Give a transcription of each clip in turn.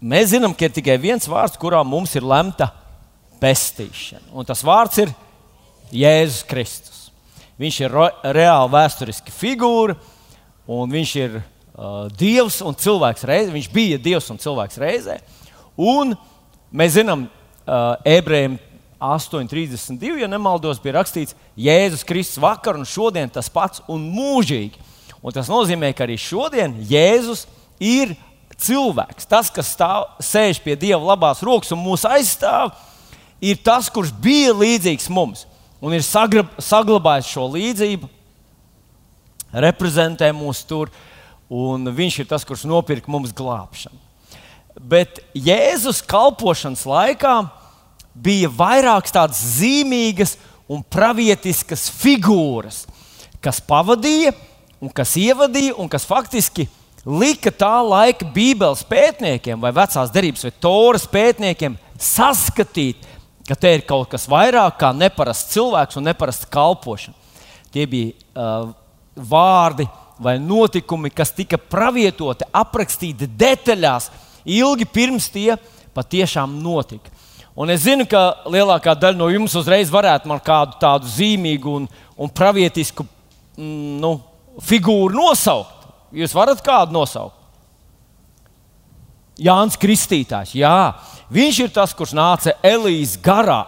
mēs zinām, ka ir tikai viens vārds, kurā mums ir lemta pestīšana. Un tas vārds ir Jēzus Kristus. Viņš ir reāli vēsturiski figūra, un viņš ir uh, Dievs un cilvēks reizē. Viņš bija Dievs un cilvēks reizē. Un mēs zinām, uh, ebrejiem 8,32, ja nemaldos, bija rakstīts, Jēzus Kristus vakar un šodien tas pats un mūžīgi. Un tas nozīmē, ka arī šodien Jēzus ir cilvēks. Tas, kas stāv, sēž pie Dieva labās rokas un mūs aizstāv, ir tas, kurš bija līdzīgs mums un ir sagrab, saglabājis šo līdzību, reprezentē mūs tur, un viņš ir tas, kurš nopirka mums glābšanu. Bet Jēzus kalpošanas laikā bija vairākas tādas zīmīgas un pravietiskas figūras, kas pavadīja un kas ievadīja un kas faktiski lika tā laika Bībeles pētniekiem, vai vecās derības, vai toras pētniekiem saskatīt, ka te ir kaut kas vairāk kā neparasts cilvēks un neparasta kalpošana. Tie bija uh, vārdi vai notikumi, kas tika pravietoti, aprakstīti detaļās, ilgi pirms tie patiešām notika. Un es zinu, ka lielākā daļa no jums uzreiz varētu man kādu tādu zīmīgu un, un pravietisku mm, nu, figūru nosaukt. Jūs varat kādu nosaukt? Jānis Kristītājs. Jā, viņš ir tas, kurš nāca Elīzes garā.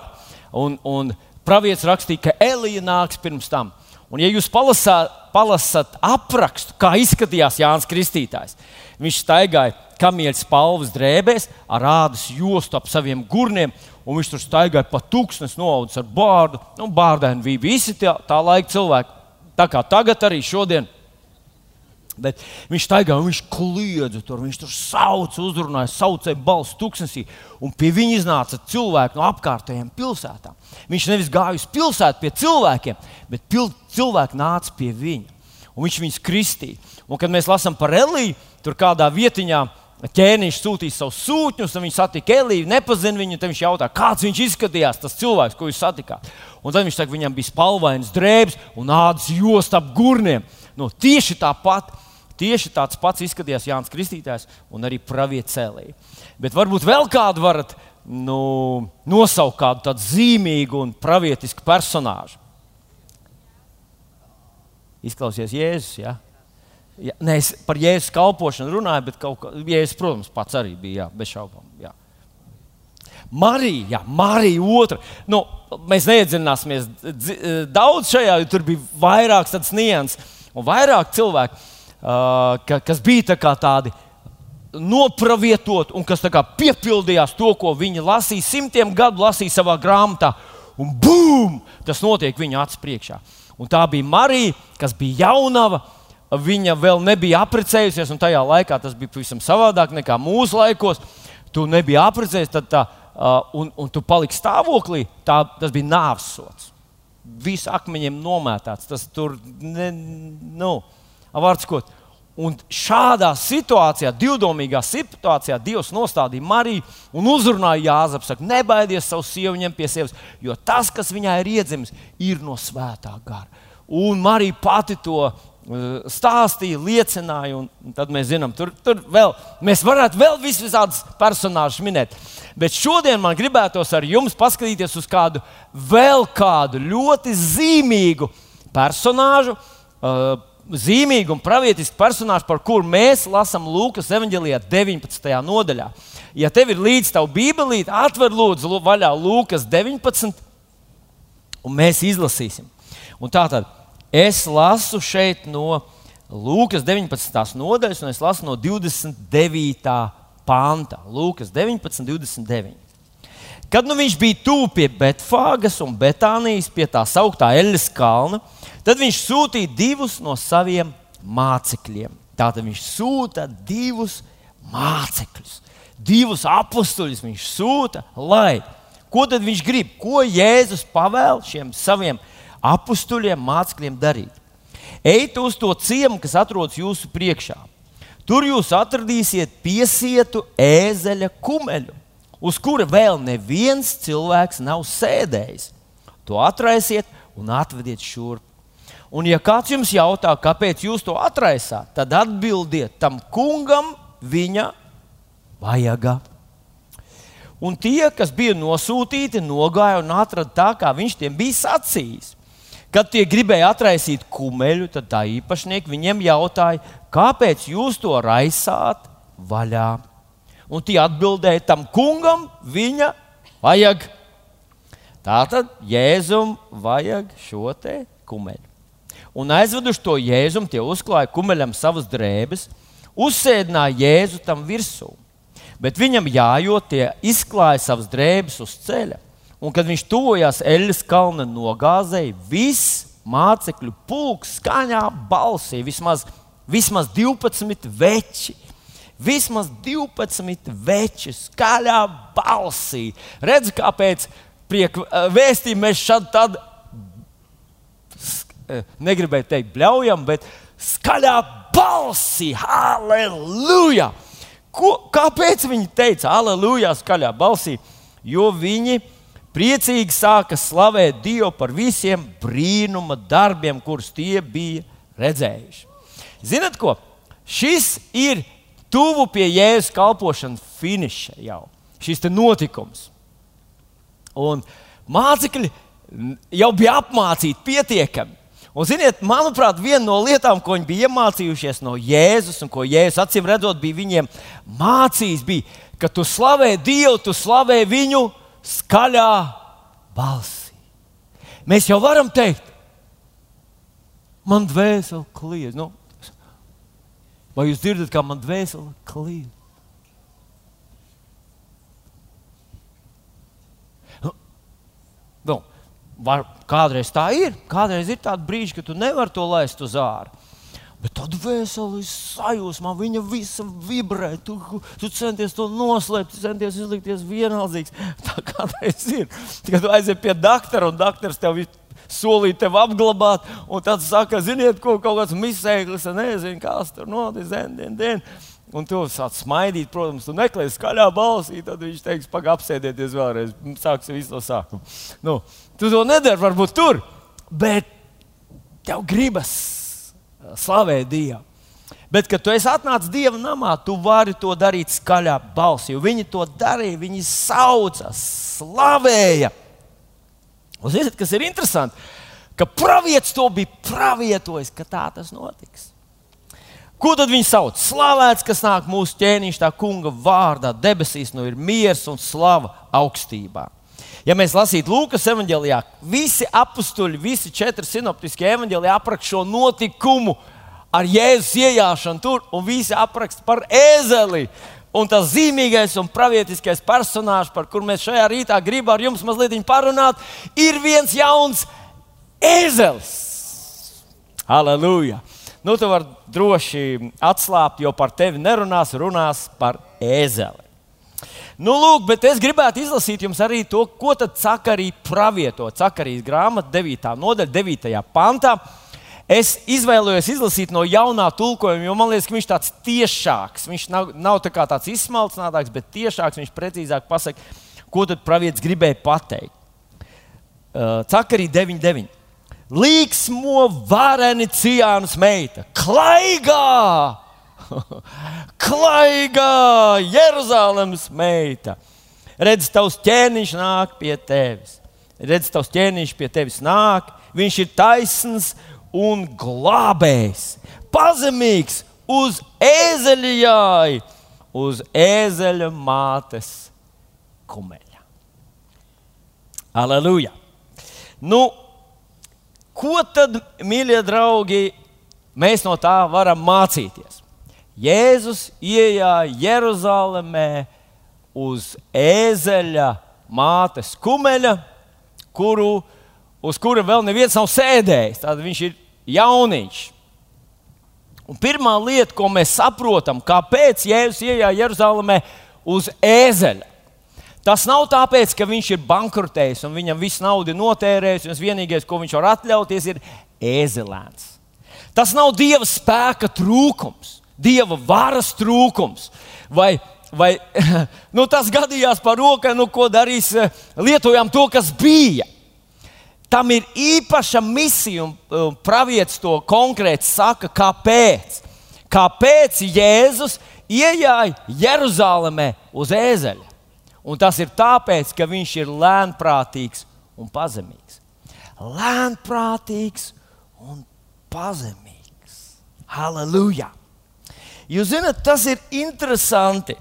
Un, un pravietis rakstīja, ka Elīja nāks pirms tam. Un, ja jūs palasāt, palasat aprakstu, kā izskatījās Jānis Kristītājs, viņš staigāja kamieļa spalvas drēbēs, ar ādas jostu ap saviem gurniem, un viņš tur staigāja pa tūkstnes noaudzis ar bārdu. Nu, bārdaini bija visi tā, tā laika cilvēki, tā kā tagad arī šodien. Bet viņš staigāja, viņš kliedza tur, viņš tur sauca, uzrunāja, saucēja balstu tūkstnesī. Un pie viņa iznāca cilvēki no apkārtējām pilsētām. Viņš nevis gāja uz pilsētu pie cilvēkiem, bet pil cilvēki nāca pie viņa. Un viņš viņus kristīja. Un, kad mēs lasām par Eliju, tur kādā vietiņā ķēniņš sūtīja savus sūtņus, un viņš satika Eliju, nepazina viņu. Tad viņš jautā, kāds viņš izskatījās, tas cilvēks, ko jūs satikāt. Un tad viņš saka, viņam bija spalvains drēbes un ādas josta ap gurniem. No, tieši tāpat Tieši tāds pats izskatījās Jānis Kristītājs un arī pravietis Elija. Bet varbūt vēl kādu varat nu, nosaukt kādu tādu zīmīgu un pravietisku personāžu. Izklausies Jēzus. Ja? Ja, ne, es par Jēzus kalpošanu runāju, bet kā, Jēzus, protams, pats arī bija, jā, bez šaubām. Jā. Marija, jā, Marija otra. Nu, mēs neiedziļināsimies daudz šajā, jo tur bija vairākas tādas nianses un vairāk cilvēku. Ka, kas bija tā tādi nopravietot un kas piepildījās to, ko viņi lasīja, simtiem gadu lasīja savā grāmatā. Un bum! Tas notiek viņa acu priekšā. Un tā bija Marija, kas bija jaunava. Viņa vēl nebija apprecējusies, un tajā laikā tas bija pavisam savādāk nekā mūsu laikos. Tu nebiji apprecējies, tad tā, un, un tu paliki stāvoklī. Tā, tas bija nāves sots. Viss akmeņiem nomētāts. Tas tur, ne, nu, vārds. Un šādā situācijā, divdomīgā situācijā, Dievs nostādīja Mariju un uzrunāja Jāzepu. Saka, nebaidies savu sievu ņemt pie sevis, jo tas, kas viņai ir iedzimis, ir no svētā gara. Un Marija pati to uh, stāstīja, liecināja, un tad mēs zinām, tur, tur vēl, mēs varētu vēl visādus personāžus minēt. Bet šodien man gribētos ar jums paskatīties uz kādu vēl kādu ļoti zīmīgu personāžu. Zīmīgu un pravietisku personāžu, par kuru mēs lasām Lūkas evanģelijā 19. nodaļā. Ja tev ir līdzi tava bībelīte, atver lūdzu vaļā Lūkas 19. un mēs izlasīsim. Un tātad es lasu šeit no Lūkas 19. nodaļas, un es lasu no 29. panta. Lūkas 19, 29. Kad nu viņš bija tuvu pie Betfāgas un Betānijas, pie tā sauktā Eļas kalna, Tad viņš sūtīja divus no saviem mācekļiem. Tātad viņš sūta divus mācekļus, divus apstuļus. Viņš sūta, lai ko tad viņš grib, ko Jēzus pavēl šiem saviem apstuļiem, mācekļiem darīt. Ejiet uz to ciemu, kas atrodas jūsu priekšā. Tur jūs atradīsiet piesietu ēzeļa kumeļu, uz kura vēl neviens cilvēks nav sēdējis. To atraisiet un atvediet šurp. Un, ja kāds jums jautā, kāpēc jūs to atraisāt, tad atbildiet tam kungam viņa vajaga. Un tie, kas bija nosūtīti, nogāja un atrada tā, kā viņš tiem bija sacījis. Kad tie gribēja atraisīt kumeļu, tad tā īpašnieki viņiem jautāja, kāpēc jūs to raisāt vaļā? Un tie atbildēja tam kungam, viņa vajag. Tātad Jēzum vajag šo te kumeļu. Un aizveduši to Jēzum, tie uzklāja kumeļam savas drēbes, uzsēdināja Jēzu tam virsū bet viņam jājot, tie izklāja savas drēbes uz ceļa. Un, kad viņš tuvojās Eļas kalna nogāzēji, viss mācekļu pulks skaņā balsī, vismaz, vismaz 12 veči. Vismaz 12 veči skaļā balsī. Redz, kāpēc prieka eh, vēstījumā mēs šādi tad negribēju teikt bļaujam, bet skaļā balsī, halleluja! Ko, kāpēc viņi teica, aleluja, skaļā balsī? Jo viņi priecīgi sāka slavēt Dievu par visiem brīnuma darbiem, kurus tie bija redzējuši. Zinat, ko? Šis ir tuvu pie Jēzus kalpošanas finiša jau. Šis notikums. Un mācekļi jau bija apmācīti pietiekami. Un, ziniet, manuprāt, viena no lietām, ko viņi bija iemācījušies no Jēzus, un ko Jēzus acīm redzot, bija viņiem mācījis, bija, ka tu slavē Dievu, tu slavē viņu skaļā balsī. Mēs jau varam teikt, man dvēseli kliedz. Nu, vai jūs dzirdat, kā man dvēseli kliedz? Nu, nu var, kādreiz tā ir. Kādreiz ir tāds brīdis, kad tu nevari to laist uz ārā. Bet tad veseli sajūsmā, viņa visa vibrē. Tu, tu centies to noslēpt, centies izlikties vienaldzīgs. Tā kādreiz ir. Kad aizies pie doktora un doktors tev solīja tev apglabāt, un tad saka, ziniet, ko kaut kāds misēklis, nezinu, kas tur notiek, dien, dien. Un tu sāc smaidīt, protams, tu meklēsi skaļā balsī, tad viņš teiks, pagaidi, apsēdieties vēlreiz, sāksim visu no sākuma. Nu, Tu to nedari, varbūt tur, bet tev gribas uh, slavēt Dievu. Bet, kad tu esi atnācis Dieva namā, tu vari to darīt skaļā balsī. Viņi to darīja, viņi sauca, slavēja. Un zināt, kas ir interesanti? Ka pravietis to bija pravietojis, ka tā tas notiks. Ko tad viņi sauc? Slavēts, kas nāk mūsu ķēniņš, tā kunga vārdā, debesīs, nu ir miers un slava augstībā. Ja mēs lasītu Lūkas evanģēlijā, visi apstuļi, visi četri sinoptiskie evanģēliji apraksta šo notikumu ar Jēzus ienākšanu tur, un visi apraksta par ēzeli. Un tas zīmīgais un pravietiskais personāžs, par kuru mēs šajā rītā gribam ar jums mazliet parunāt, ir viens jauns ēzelis. Halleluja! Nu, tu vari droši atslābt, jo par tevi nerunās, runās par ēzeli. Nu, lūk, bet es gribētu izlasīt jums arī to, ko tad Cakarija pravieto. Cakarijas grāmata, 9. nodaļa, 9. pantā. Es izvēlējos izlasīt no jaunā tulkojuma, jo man liekas, ka viņš ir tāds tiešāks. Viņš nav, nav tā tāds izsmalcinātāks, bet tiešāks. Viņš precīzāk pasakā, ko tad pravietis gribēja pateikt. Uh, Cakarija 9.9. Līksmo vareni Cijānas meita, klaigā! Klaigā, Jeruzalemes meita! Redz, tavs ķēniņš nāk pie tevis. Redz, tavs ķēniņš pie tevis nāk. Viņš ir taisns un glābējs, pazemīgs uz ēzeļai, uz ēzeļa mātes kumeļa. Aleluja! Nu, ko tad, mīļie draugi, mēs no tā varam mācīties? Jēzus ienāca Jeruzalemē uz ēzeļa mātes kumeļa, kuru, uz kura vēl neviens nav sēdējis. Tad viņš ir jauniņš. Un pirmā lieta, ko mēs saprotam, kāpēc Jēzus ienāca Jeruzalemē uz ēzeļa. Tas nav tāpēc, ka viņš ir bankrotējis un viņam viss nauda notērējis, un vienīgais, ko viņš var atļauties, ir ēzelēns. Tas nav dieva spēka trūkums dieva varas trūkums. Vai, vai nu, tas gadījās par rokai, nu, ko darīs, eh, lietojām to, kas bija. Tam ir īpaša misija, un pravietis to konkrēti saka, kāpēc. Kāpēc Jēzus ienāca Jeruzalemē uz ēzeļa. Un tas ir tāpēc, ka viņš ir lēnprātīgs un pazemīgs. Lēnprātīgs un pazemīgs. Halleluja! Jūs zināt, tas ir interesanti.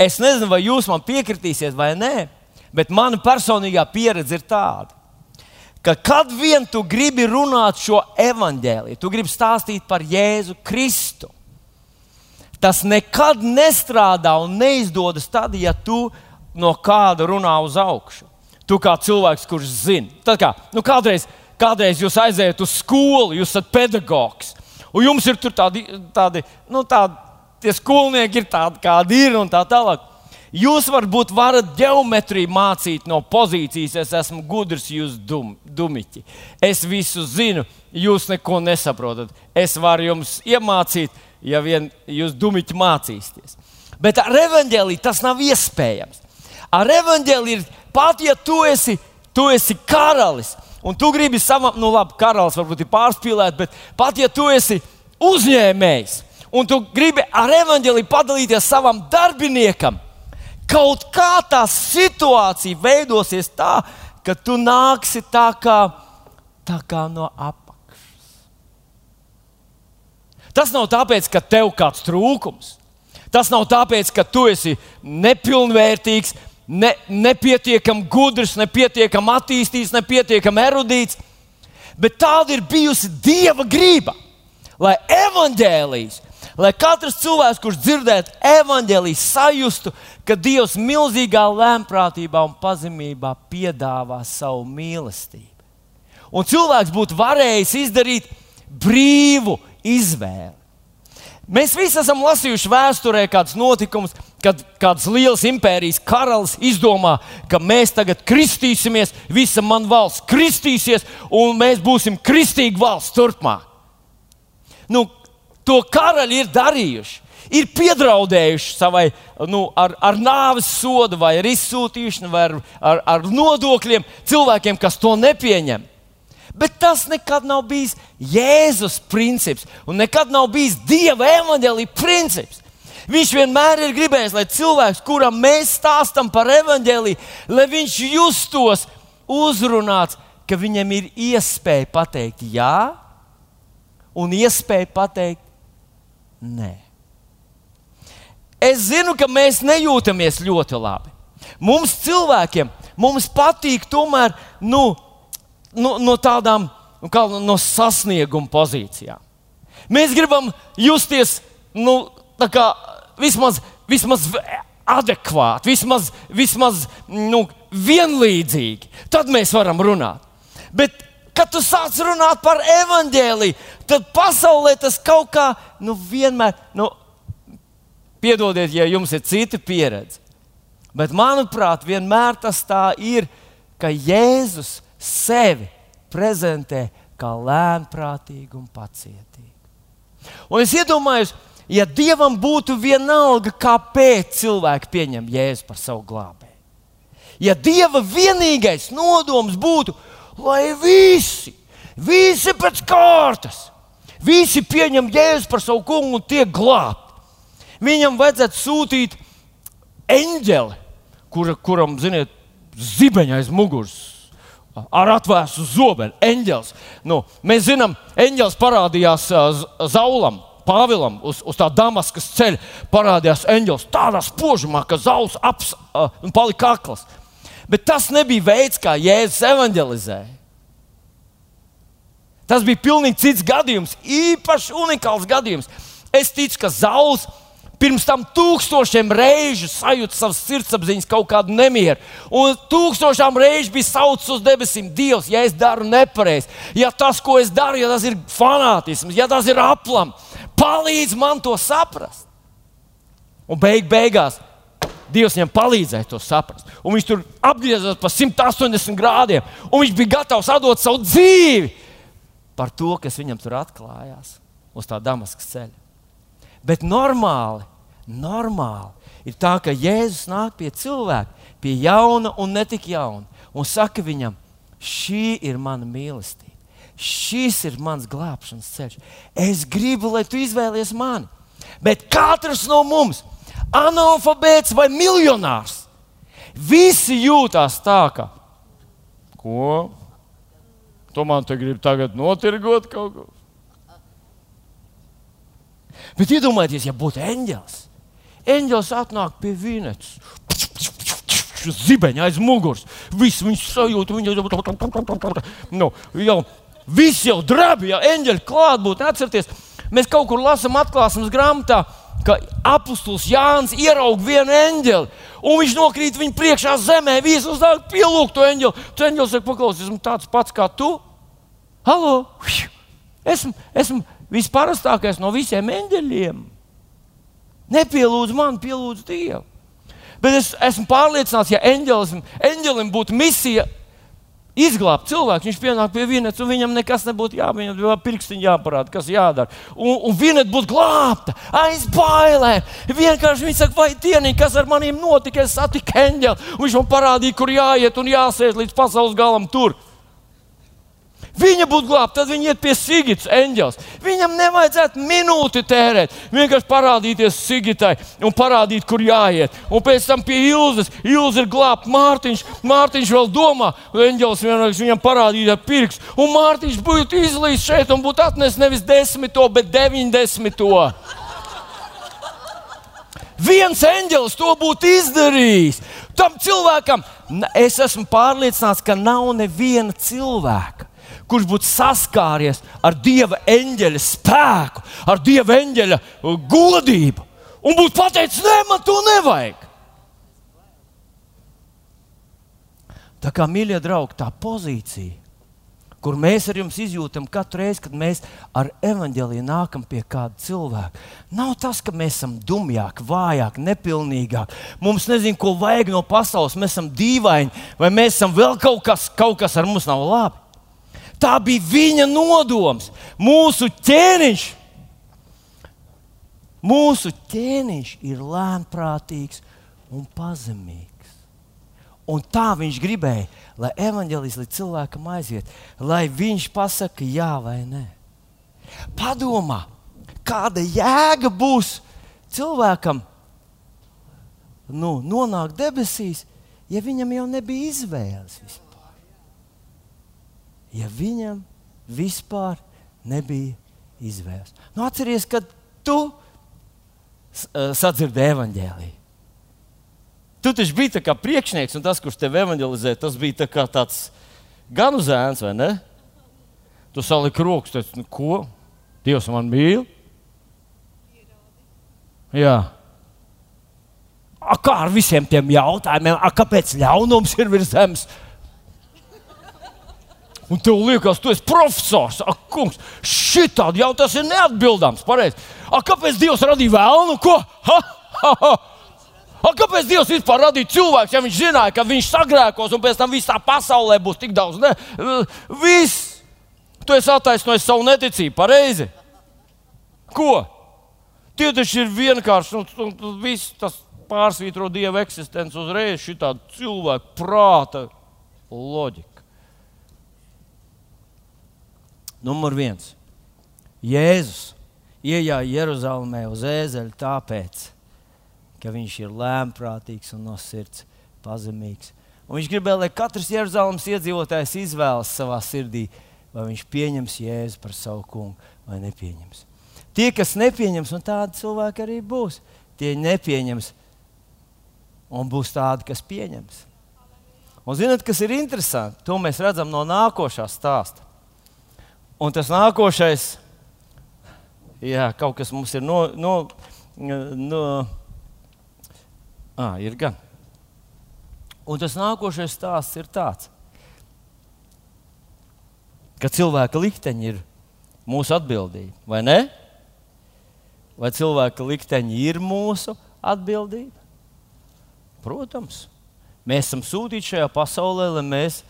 Es nezinu, vai jūs man piekritīsiet vai nē, bet mana personīgā pieredze ir tāda, ka kad vien tu gribi runāt šo evaņģēliju, tu gribi stāstīt par Jēzu Kristu, tas nekad nestrādā un neizdodas tad, ja tu no kāda runā uz augšu. Tu kā cilvēks, kurš zina, tad kā, nu kādreiz, kādreiz jūs aiziet uz skolu, jūs esat pedagogs, un jums ir tādi, tādi, nu, tādi tie skolnieki ir tādi, kādi ir un tā tālāk. Jūs varbūt varat geometriju mācīt no pozīcijas, es esmu gudrs, jūs dum, dumiķi. Es visu zinu, jūs neko nesaprotat. Es varu jums iemācīt, ja vien jūs dumiķi mācīsieties. Bet ar evanģēliju tas nav iespējams. Ar evanģēliju ir pat, ja tu esi, tu esi karalis, un tu gribi savam, nu labi, karalis varbūt ir pārspīlēts, bet pat, ja tu esi uzņēmējs, un tu gribi ar evanģēliju padalīties savam darbiniekam, kaut kā tā situācija veidosies tā, ka tu nāksi tā kā, tā kā no apakšas. Tas nav tāpēc, ka tev kāds trūkums. Tas nav tāpēc, ka tu esi nepilnvērtīgs, ne, nepietiekami gudrs, nepietiekami attīstīts, nepietiekami erudīts. Bet tāda ir bijusi Dieva grība, lai evaņģēlijas lai katrs cilvēks, kurš dzirdētu evaņģēlīju, sajustu, ka Dievs milzīgā lēmprātībā un pazemībā piedāvā savu mīlestību. Un cilvēks būtu varējis izdarīt brīvu izvēli. Mēs visi esam lasījuši vēsturē kādus notikumus, kad kāds liels impērijas karalis izdomā, ka mēs tagad kristīsimies, visa mana valsts kristīsies, un mēs būsim kristīga valsts turpmāk. Nu, to karaļi ir darījuši. Ir piedraudējuši savai nu, ar, ar nāves sodu, vai ar izsūtīšanu, vai ar, ar, ar nodokļiem cilvēkiem, kas to nepieņem. Bet tas nekad nav bijis Jēzus princips un nekad nav bijis Dieva evaņģēlīja princips. Viņš vienmēr ir gribējis, lai cilvēks, kuram mēs stāstām par evaņģēlīju, lai viņš justos uzrunāts, ka viņam ir iespēja pateikt jā, un iespēja pateikt Nē. Es zinu, ka mēs nejūtamies ļoti labi. Mums cilvēkiem mums patīk tomēr nu, nu, no tādām nu, kā, no sasnieguma pozīcijām. Mēs gribam justies nu, kā, vismaz, vismaz adekvāti, vismaz, vismaz nu, vienlīdzīgi. Tad mēs varam runāt. Bet kad tu sāc runāt par evaņģēliju, tad pasaulē tas kaut kā nu, vienmēr, nu, piedodiet, ja jums ir cita pieredze. Bet manuprāt, vienmēr tas tā ir, ka Jēzus sevi prezentē kā lēnprātīgu un pacietīgu. Un es iedomājos, ja Dievam būtu vienalga, kāpēc cilvēki pieņem Jēzu par savu glābēju. Ja Dieva vienīgais nodoms būtu, lai visi, visi pēc kārtas, visi pieņem jēzu par savu kungu un tiek glābti. Viņam vajadzētu sūtīt eņģeli, kura, kuram, ziniet, zibeņa aiz muguras. Ar atvērstu zobenu, eņģelis. Nu, mēs zinām, eņģelis parādījās uh, Zaulam, Pāvilam uz, uz tā Damaskas ceļa. Parādījās eņģelis tādā spožumā, ka zauls aps, uh, palika akls. Bet tas nebija veids, kā Jēzus evanģelizēja. Tas bija pilnīgi cits gadījums, īpaši unikāls gadījums. Es ticu, ka Zauls pirms tam tūkstošiem reižu sajūta savas sirdsapziņas kaut kādu nemieru. Un tūkstošām reižu bija saucis uz debesīm, Dievs, ja es daru nepareizi, ja tas, ko es daru, ja tas ir fanātisms, ja tas ir aplam, palīdz man to saprast. Un beig beigās Dievs viņam palīdzēja to saprast. Un viņš tur apgriezās pa 180 grādiem, un viņš bija gatavs atdot savu dzīvi par to, kas viņam tur atklājās uz tā Damaskas ceļa. Bet normāli, normāli ir tā, ka Jēzus nāk pie cilvēka, pie jauna un ne tik jauna, un saka viņam, šī ir mana mīlestība. Šis ir mans glābšanas ceļš. Es gribu, lai tu izvēlies mani. Bet katrs no mums, analfabēts vai miljonārs, visi jūtas tā, ka ko? Tu man te gribi tagad notirgot kaut ko. Bet iedomājieties, ja būtu eņģēlis. Eņģēlis atnāk pie vīnetes. Zibeņa aiz muguras. Viss viņš sajūt, viņa nu, jau, viss jau drabi, ja eņģeļi klātbūtne. Atcerieties, mēs kaut kur lasām atklāsmes grāmatā, ka apustulis Jānis ieraudzīja vienu eņģeli. Un viņš nokrīt viņa priekšā zemē, visu uznāk pielūgt to eņģeli. Tu eņģelis saka, paklausies, esmu tāds pats kā tu. Halo! Esmu, esmu visparastākais no visiem eņģeļiem. Nepielūdz man, pielūdz Dievu. Bet es esmu pārliecināts, ja eņģelim, eņģelim būtu misija izglābt cilvēku, viņš pienāk pie vienas, un viņam nekas nebūtu jābūt, viņam pirkstiņā jāparāda, kas jādara. Un, un viena būtu glābta aiz bailēm. Vienkārši viņš saka, vai dienīgi, kas ar maniem notika, es satiku eņģeli, viņš man parādīja, kur jāiet un jāsēž līdz pasaules galam tur. Viņa būtu glābta, tad viņa iet pie Sigita eņģeļa. Viņam nevajadzētu minūti tērēt. Vienkārši parādīties Sigitai un parādīt, kur jāiet. Un pēc tam pie Ilzas. Ilza ir glābta Mārtiņš. Mārtiņš vēl domā, eņģelis vienkārši viņam parādīja pirksts. Un Mārtiņš būtu izlīdz šeit un būtu atnesis nevis desmito, bet deviņdesmito. Viens eņģelis to būtu izdarījis. Tam cilvēkam es esmu pārliecināts, ka nav neviena cilvēka kurš būtu saskāries ar dieva eņģeļa spēku, ar dieva eņģeļa uh, godību un būtu pateicis, nē, man to nevajag. Tā kā mīļie draugi, tā pozīcija, kur mēs ar jums izjūtam katru reizi, kad mēs ar evaņģēlīju nākam pie kāda cilvēka, nav tas, ka mēs esam dumjāki, vājāki, nepilnīgāki. Mums nezinu, ko vajag no pasaules, mēs esam dīvaini, vai mēs esam vēl kaut kas, kaut kas ar mums nav labi. Tā bija viņa nodoms. Mūsu ķēniņš, mūsu ķēniņš ir lēnprātīgs un pazemīgs. Un tā viņš gribēja, lai evanģēlis līdz cilvēkam aiziet, lai viņš pasakā jā vai nē. Padomā, kāda jēga būs cilvēkam nu, nonākt debesīs, ja viņam jau nebija izvēles. Vispār ja viņam vispār nebija izvēles. Nu, atceries, kad tu uh, sadzirdēji evaņģēlīju. Tu taču biji kā priekšnieks, un tas, kurš tevi evanģelizē, tas bija tā tāds gan uzēns, vai ne? Tu saliki rokas, teici, nu, ko? Dievs man mīl. Jā. A, kā ar visiem tiem jautājumiem, A, kāpēc ļaunums ir virs zemes? Un tev liekas, tu esi profesors. Ak, kungs, šitādi jau tas ir neatbildāms. Pareizi. Ak, kāpēc Dievs radīja vēlnu? Ko? Ha, ha, ha. A, kāpēc Dievs vispār radīja cilvēku, ja viņš zināja, ka viņš sagrēkos un pēc tam visā pasaulē būs tik daudz? Ne? Viss! Tu esi attaisnojis savu neticību, pareizi. Ko? Tie taču ir vienkārši, nu, nu viss tas pārsvītro Dieva eksistenci uzreiz, šī tāda cilvēka prāta loģika. Numur viens. Jēzus ienāca Jeruzalemē uz ēzeļa tāpēc, ka viņš ir lēmprātīgs un no sirds pazemīgs. Un viņš gribēja, lai katrs Jeruzalemes iedzīvotājs izvēlas savā sirdī, vai viņš pieņems Jēzu par savu kungu vai nepieņems. Tie, kas nepieņems, un tādi cilvēki arī būs, tie nepieņems, un būs tādi, kas pieņems. Un zinot, kas ir interesanti, to mēs redzam no nākošā stāsta. Un tas nākošais, jā, kaut kas mums ir no. no, no à, ir gan. Un tas nākošais stāsts ir tāds, ka cilvēka likteņi ir mūsu atbildība, vai ne? Vai cilvēka likteņi ir mūsu atbildība? Protams, mēs esam sūtīti šajā pasaulē, lai mēs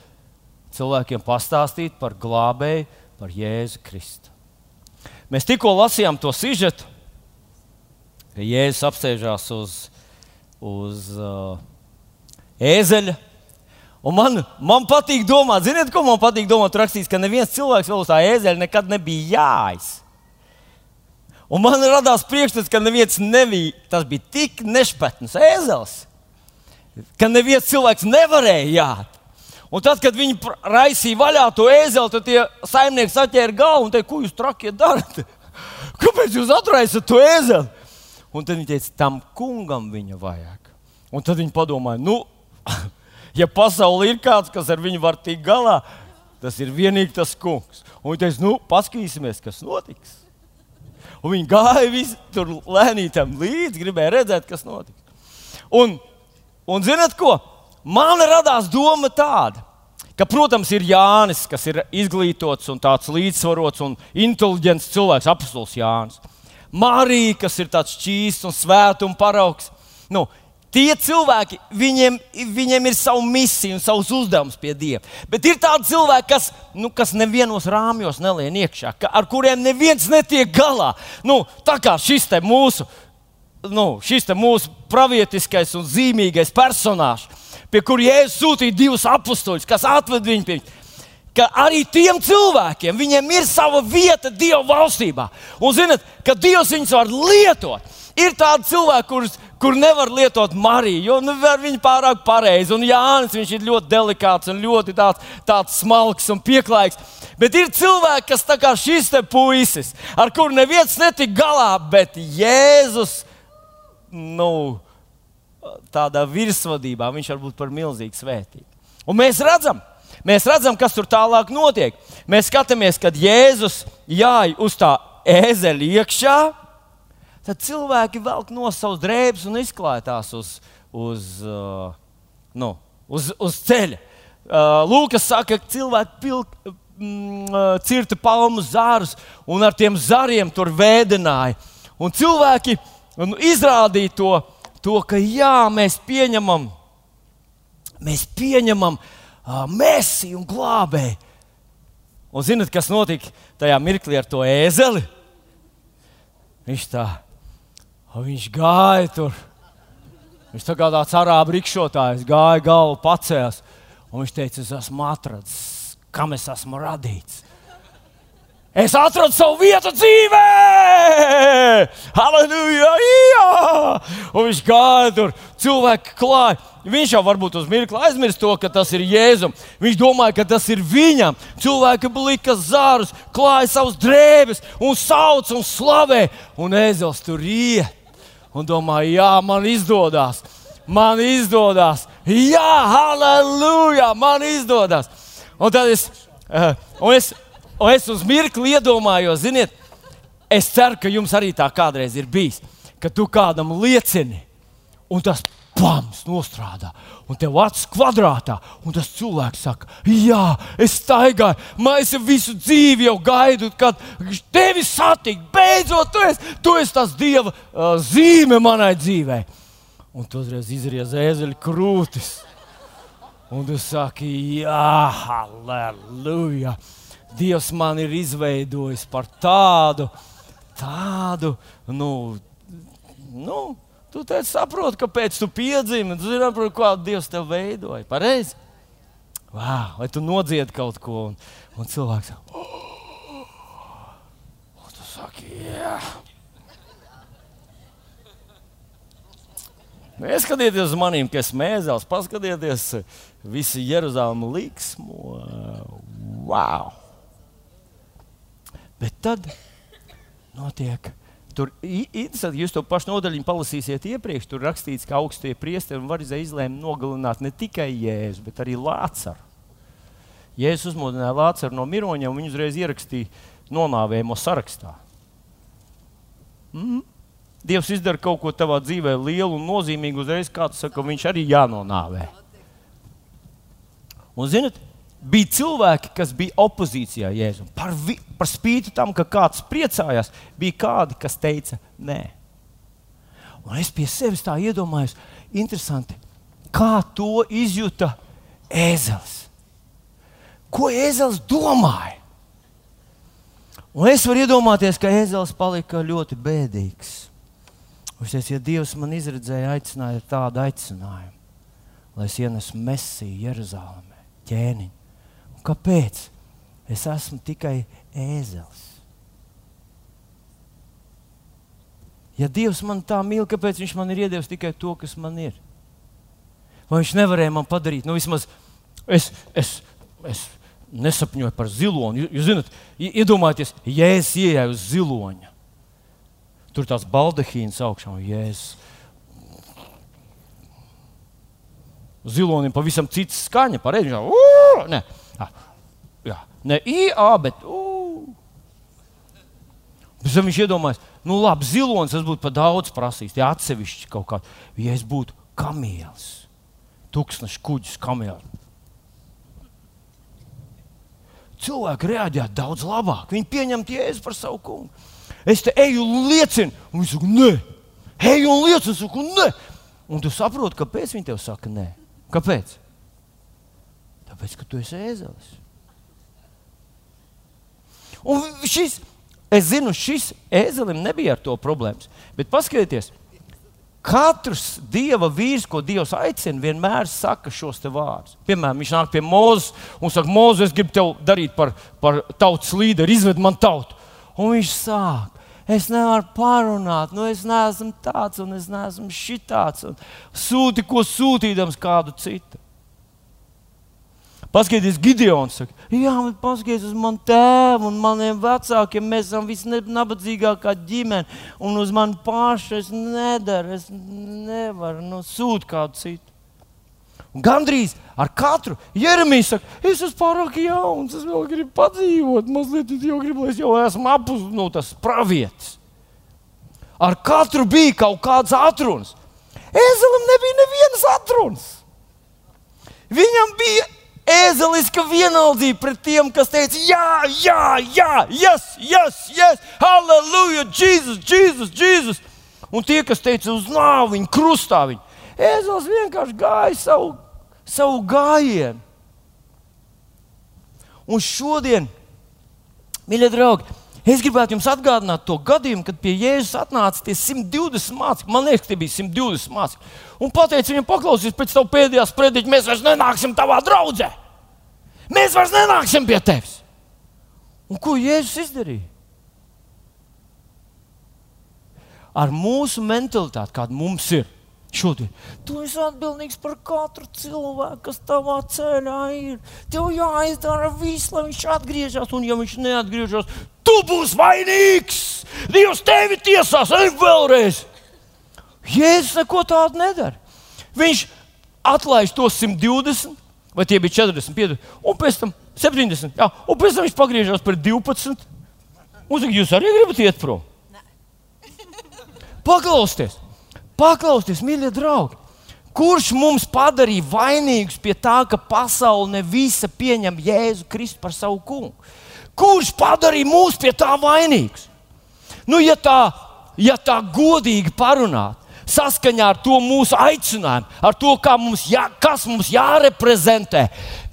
cilvēkiem pastāstītu par glābēju, par Jēzu Kristu. Mēs tikko lasījām to sižetu, ka Jēzus apsēžās uz, uz uh, ēzeļa. Un man, man patīk domāt, ziniet, ko man patīk domāt? Tur rakstīts, ka neviens cilvēks vēl uz tā ēzeļa nekad nebija jājis. Un man radās priekšstats, ka neviens nebija, tas bija tik nešpatns ēzels, ka neviens cilvēks nevarēja jāt. Un tad, kad viņi raisīja vaļā to ēzeli, tad tie saimnieki saķēra galvu un teica, ko jūs trakie darat? Kāpēc jūs atraisat to ēzeli? Un tad viņi teica, tam kungam viņa vajag. Un tad viņi padomāja, nu, ja pasaulē ir kāds, kas ar viņu var tikt galā, tas ir vienīgi tas kungs. Un viņi teica, nu, paskatīsimies, kas notiks. Un viņi gāja visi tur lēnītam līdzi, gribēja redzēt, kas notiks. Un, un zinat ko? Man radās doma tāda, ka, protams, ir Jānis, kas ir izglītots un tāds līdzsvarots un inteliģents cilvēks, apelsīns Jānis. Marija, kas ir tāds čīsts un svētums paraugs. Nu, Tie cilvēki, viņiem, viņiem ir sava misija un savs uzdevums pie Dieva. Bet ir tādi cilvēki, kas, nu, kas nevienos rāmjos nelien iekšā, ka, ar kuriem neviens netiek galā. Nu, tā kā šis te mūsu, nu, šis te mūsu pravietiskais un zīmīgais personāžs, pie kura Jēzus sūtīja divus apstuļus, kas atved viņu pie viņa. Ka arī tiem cilvēkiem ir sava vieta Dieva valstībā. Un zinot, ka Dievs viņus var lietot. Ir tādi cilvēki, kurus kur nevar lietot Mariju, jo nu, viņa pārāk pareizi. Un Jānis viņš ir ļoti delikāts un ļoti tāds, tāds smalks un pieklājīgs. Bet ir cilvēki, kas tā kā šis te puisis, ar kuru neviens netika galā, bet Jēzus, nu, tādā virsvadībā, viņš var būt par milzīgu svētību. Un mēs redzam, mēs redzam, kas tur tālāk notiek. Mēs skatāmies, kad Jēzus jāj uz tā ēzeļa iekšā tad cilvēki velk no savas drēbes un izklājas uz, uz, uh, nu, uz, uz ceļa. Uh, Lūkas saka, ka cilvēki pilk, mm, uh, cirta palmu zārus un ar tiem zariem tur vēdināja. Un cilvēki un izrādīja to, to, ka jā, mēs pieņemam, mēs pieņemam uh, mēsiju un glābēju. Un zinat, kas notika tajā mirklī ar to ēzeli? Viņš tā viņš gāja tur. Viņš tā kā tāds arābu rikšotājs gāja galvu pacēlis. Un viņš teica, es esmu atradzis, kam es esmu radīts. Es atradu savu vietu dzīvē! Halleluja! Jā! Un viņš gāja tur, cilvēki klāja. Viņš jau varbūt uz mirkli aizmirst to, ka tas ir Jēzum. Viņš domāja, ka tas ir viņam. Cilvēki blika zārus, klāja savus drēbes un sauc un slavē. Un ezels tur iet un domāju, jā, man izdodas. Man izdodas, jā, halleluja, man izdodas. Un tad es, uh, un es, un es uz mirkli iedomājos, ziniet, es ceru, ka jums arī tā kādreiz ir bijis, ka tu kādam liecini, un tas pams nostrādā, un tev acis kvadrātā, un tas cilvēks saka, jā, es staigāju, jau visu dzīvi jau gaidu, kad tevi satikt, beidzot, tu esi, tu esi tas dieva uh, zīme manai dzīvei. Un tu uzreiz izries ēzeļa krūtis. Un tu saki, jā, halleluja! Dievs man ir izveidojis par tādu, tādu, nu, nu Tu saproti, kāpēc tu piedzimi, tu zini, kādu Dievs tev veidoja. Pareizi? Wow, vai tu nodziedi kaut ko, un, un cilvēks saka, oh! un tu saki, jā. Neskatieties uz maniem, kas mēzels, paskatieties, visi Jeruzalem liksmo. Wow! Bet tad notiek Tur interesanti, jūs to pašu nodaļu palasīsiet iepriekš. Tur rakstīts, ka augstie priesteri un varizē izlēma nogalināt ne tikai Jēzu, bet arī Lācaru. Jēzus uzmodināja Lācaru no miroņiem, un viņš uzreiz ierakstīja nonāvējumu sarakstā. Mm. Dievs izdara kaut ko tavā dzīvē lielu un nozīmīgu, uzreiz kāds saka, ka viņš arī jānonāvē. Un, zinot, bija cilvēki, kas bija opozīcijā Jēzum. Par, vi, par spīti tam, ka kāds priecājās, bija kādi, kas teica, nē. Un es pie sevis tā iedomājos, interesanti, kā to izjuta ēzelis. Ko ēzelis domāja? Un es varu iedomāties, ka ēzelis palika ļoti bēdīgs. Viņš teica, ja Dievs man izredzēja, aicināja tādu aicinājumu, lai es ienesu mesiju Jeruzalemē, ķēniņu Kāpēc? Es esmu tikai ēzelis. Ja Dievs man tā mīl, kāpēc Viņš man ir iedevis tikai to, kas man ir? Vai Viņš nevarēja man padarīt? Nu, vismaz es, es, es nesapņoju par ziloņu. Jūs zināt, iedomājieties, ja es ieeju uz ziloņa, tur tās baldahīnas augšā un jēzus. Zilonim pavisam cits skaņa, pareizi. Nē, jā, ne IA, bet. Pēc tam viņš iedomājās, nu labi, zilonis tas būtu par daudz prasījis. Tie atsevišķi kaut kādi. Ja es būtu kamielis, tūkstošs kuģis kamielis. Cilvēki reaģētu daudz labāk. Viņi pieņemtu jēzu par savu kungu. Es te eju un liecinu, un viņš saka, nē, eju un liecinu, un saku, nē. Un tu saproti, kāpēc viņi tev saka, nē. Kāpēc? Tāpēc, ka tu esi ēzelis. Un šis Es zinu, šis ēzelim nebija ar to problēmas. Bet paskatieties, katrs dieva vīrs, ko Dievs aicina, vienmēr saka šos vārdus. Piemēram, viņš nāk pie Mozus un saka, Mozus, es gribu tevi darīt par, par tautas līderi, izved man tautu. Un viņš sāk. Es nevaru parunāt, nu es neesmu tāds un es neesmu šitāds. Sūti, ko sūtīdams kādu citu. Paskatieties, Gideons saka, jā, bet paskatieties uz manu tēvu un maniem vecākiem. Mēs esam visnabadzīgākā ģimene, un uz mani pašu es nedaru, es nevaru nu, sūt kādu citu. Un gandrīz ar katru Jeremiju saka, es esmu pārāk jauns, es vēl gribu padzīvot, mazliet jau gribu, lai es jau esmu apus no nu, tas pravietis. Ar katru bija kaut kāds atrunis. Ezelam nebija nevienas atrunis. Viņam bija ēzeliska vienaldzība pret tiem, kas teica, jā, jā, jā, yes, yes, yes, halleluja, Jēzus, Jēzus, Jēzus. Un tie, kas teica uz nāvi, viņa krustā, viņa ēzelis vienkārši gāja savu, savu gājienu. Un šodien, mīļie draugi, Es gribētu jums atgādināt to gadījumu, kad pie Jēzus atnāca tie 120 mācekļi. Man liekas, tie bija 120 mācekļi. Un pateica viņam, paklausies pēc tam pēdējās prediķa, mēs vairs nenāksim tavā draudzē. Mēs vairs nenāksim pie tevis. Un ko Jēzus izdarīja? Ar mūsu mentalitāti, kāda mums ir šodien. Tu esi atbildīgs par katru cilvēku, kas tavā ceļā ir. Tev jāizdara viss, lai viņš atgriežas, un ja viņš neatgriežas, tu būsi vainīgs. Dievs tevi tiesās, ej vēlreiz. Jēzus neko tādu nedara. Viņš atlaiž to 120, vai tie bija 40, 50, un pēc tam 70. Jā, un pēc tam viņš pagriežas par 12. Un saka, jūs arī gribat iet prom? Paklausieties! Paklausieties, mīļie draugi! Kurš mums padarīja vainīgus pie tā, ka pasaule visa pieņem Jēzu Kristu par savu kungu? Kurš padarīja mūs pie tā vainīgus? Nu, ja tā, ja tā godīgi parunāt, saskaņā ar to mūsu aicinājumu, ar to, mums jā, kas mums jāreprezentē,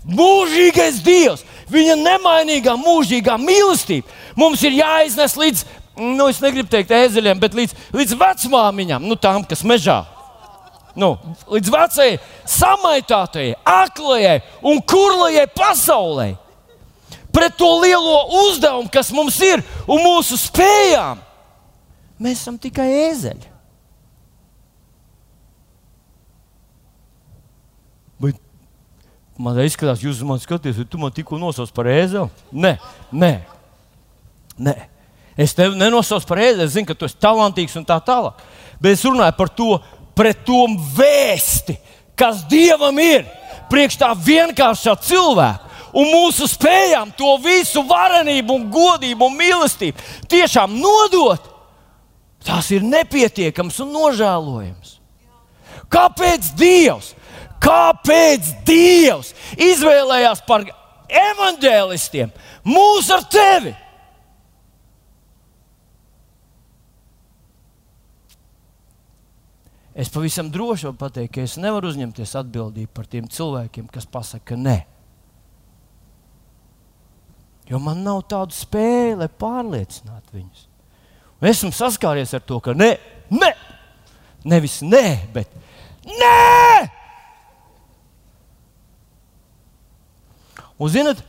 mūžīgais Dievs, viņa nemainīgā, mūžīgā mīlestība mums ir jāiznes līdz nu, es negribu teikt ēzeļiem, bet līdz, līdz vecmāmiņām, nu, tām, kas mežā. Nu, līdz vecajai, samaitātajai, aklajai un kurlajai pasaulē. Pret to lielo uzdevumu, kas mums ir un mūsu spējām, mēs esam tikai ēzeļi. Man izskatās, jūs man skatāties, vai tu man tikko nosauc par ēzeli? Nē, nē, nē. Es tevi nenosaucu par ēdzi, es zinu, ka tu esi talantīgs un tā tālāk. Bet es runāju par to, pret to vēsti, kas Dievam ir priekš tā vienkāršā cilvēka. Un mūsu spējām to visu varenību, un godību un mīlestību tiešām nodot, tas ir nepietiekams un nožēlojams. Kāpēc Dievs? Kāpēc Dievs izvēlējās par evaņģēlistiem mūs ar tevi? Es pavisam droši varu pateikt, ka es nevaru uzņemties atbildību par tiem cilvēkiem, kas pasakā nē. Jo man nav tādu spēju, lai pārliecinātu viņus. Un esmu saskāries ar to, ka nē, nē, nevis nē, bet nē! Un, zinot,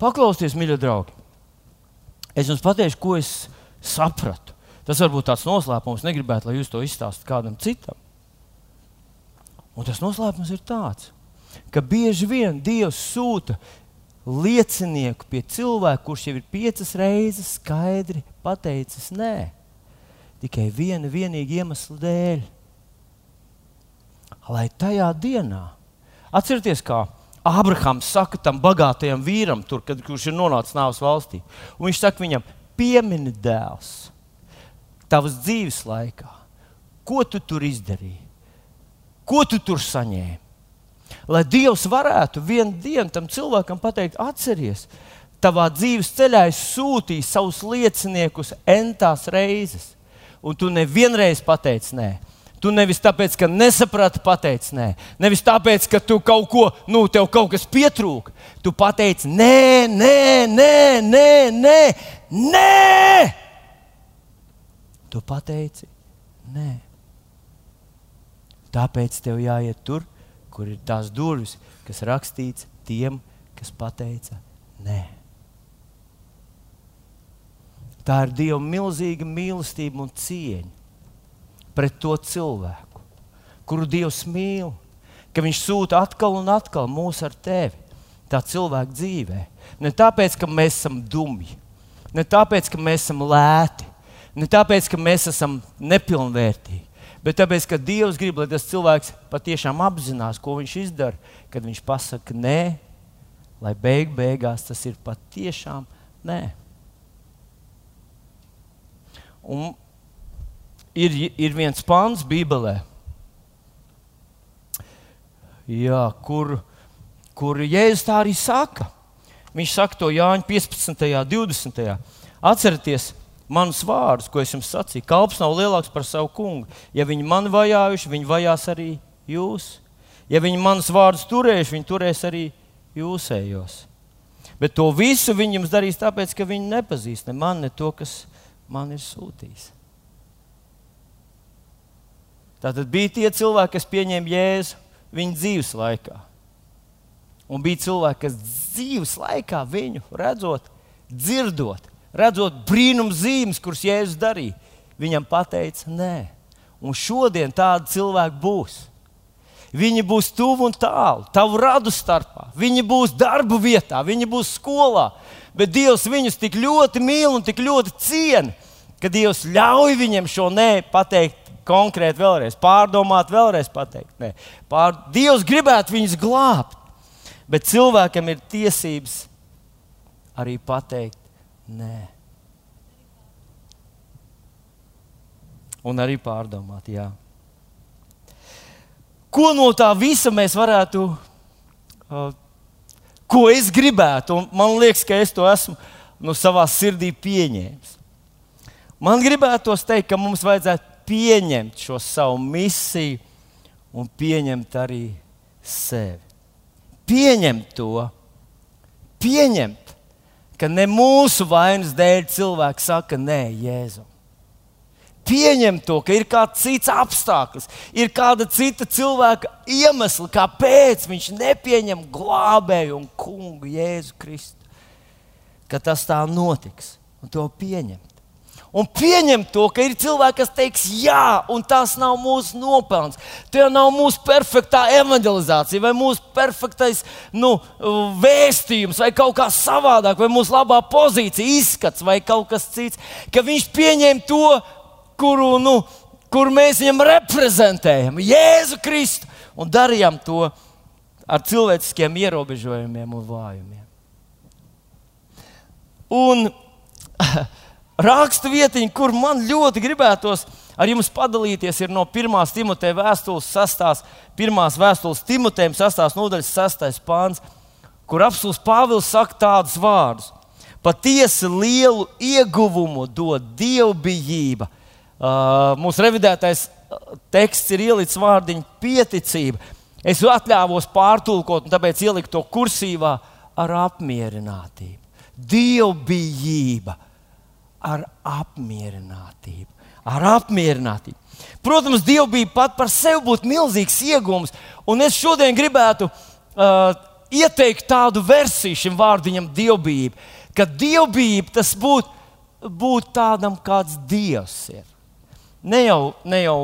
paklausieties, mīļie draugi, es jums pateikšu, ko es sapratu. Tas var būt tāds noslēpums, negribētu, lai jūs to izstāstītu kādam citam. Un tas noslēpums ir tāds, ka bieži vien Dievs sūta liecinieku pie cilvēka, kurš jau ir piecas reizes skaidri pateicis nē. Tikai viena vienīga iemesla dēļ. Lai tajā dienā, atcerieties, kā Ābrahams saka tam bagātajam vīram, tur, kad, kurš ir nonācis nāves valstī, un viņš saka viņam, piemini dēls, tavas dzīves laikā, ko tu tur izdarīji, ko tu tur saņēmi? Lai Dievs varētu vienu dienu tam cilvēkam pateikt, atceries, tavā dzīves ceļā es sūtīju savus lieciniekus entās reizes, un tu nevienreiz pateici nē. Tu nevis tāpēc, ka nesaprati, pateici nē, nevis tāpēc, ka tu kaut ko, nu, tev kaut kas pietrūka. Tu pateici, nē, nē, nē, nē, nē, nē. Tu pateici, nē. Tāpēc tev jāiet tur, kur ir tās durvis, kas rakstīts tiem, kas pateica nē. Tā ir Dieva milzīga mīlestība un cieņa pret to cilvēku, kuru Dievs mīl, ka Viņš sūta atkal un atkal mūs ar tevi, tā cilvēka dzīvē. Ne tāpēc, ka mēs esam dumji, ne tāpēc, ka mēs esam lēti, ne tāpēc, ka mēs esam nepilnvērtīgi, bet tāpēc, ka Dievs grib, lai tas cilvēks patiešām apzinās, ko viņš izdara, kad viņš pasakā nē, lai beig beigās tas ir patiešām nē. Un ir, ir viens pāns Bībelē, jā, kur, kur Jēzus tā arī saka. Viņš saka to Jāņa 15. un 20. Atcerieties, manus vārdus, ko es jums sacīju. Kalps nav lielāks par savu kungu. Ja viņi man vajājuši, viņi vajās arī jūs. Ja viņi manus vārdus turējuši, viņi turēs arī jūsējos. Bet to visu viņi jums darīs tāpēc, ka viņi nepazīst ne mani, ne to, kas man ir sūtījis. Tātad bija tie cilvēki, kas pieņēma Jēzu viņa dzīves laikā. Un bija cilvēki, kas dzīves laikā viņu redzot, dzirdot, redzot brīnum zīmes, kuras Jēzus darīja, viņam pateica nē. Un šodien tādi cilvēki būs. Viņi būs tuvu un tālu, tavu radu starpā. Viņi būs darba vietā, viņi būs skolā. Bet Dievs viņus tik ļoti mīl un tik ļoti ciena, ka Dievs ļauj viņiem šo nē pateikt konkrēti vēlreiz, pārdomāt, vēlreiz pateikt. Nē. Pār... Dievs gribētu viņus glābt, bet cilvēkam ir tiesības arī pateikt Nē. Un arī pārdomāt, jā. Ko no tā visa mēs varētu, uh, ko es gribētu, un man liekas, ka es to esmu no savā sirdī pieņēmis. Man gribētos teikt, ka mums vajadzētu pieņemt šo savu misiju un pieņemt arī sevi. Pieņemt to, pieņemt ka ne mūsu vainas dēļ cilvēks saka nē, Jēzu. Pieņem to, ka ir kāds cits apstākļus, ir kāda cita cilvēka iemesla, kāpēc viņš nepieņem glābēju un kungu Jēzu Kristu. Ka tas tā notiks un to pieņemt un pieņemt to, ka ir cilvēki, kas teiks, jā, un tas nav mūsu nopelns. Tā nav mūsu perfektā evanģelizācija, vai mūsu perfektais nu, vēstījums, vai kaut kā savādāk, vai mūsu labā pozīcija, izskats, vai kaut kas cits. Ka viņš pieņem to, kuru, nu, kur mēs viņam reprezentējam, Jēzu Kristu, un darījām to ar cilvēciskiem ierobežojumiem un vājumiem. Un rakstu vietiņa, kur man ļoti gribētos ar jums padalīties, ir no 1. Timoteja vēstules 6. 1. vēstules Timotejam 6. nodaļas 6. pāns, kur apelsīns Pāvils saka tādus vārdus. Patiesi lielu ieguvumu dod dievbijība. Uh, mūsu revidētais uh, teksts ir ielicis vārdiņu pieticība. Es atļāvos pārtulkot, un tāpēc ieliku to kursīvā ar apmierinātību. Dievbijība ar apmierinātību. Ar apmierinātību. Protams, dievbijība pat par sevi būtu milzīgs iegūms, un es šodien gribētu uh, ieteikt tādu versiju šim vārdiņam, dievbijība. Ka dievbijība tas būtu būt tādam, kāds Dievs ir. Ne jau, ne jau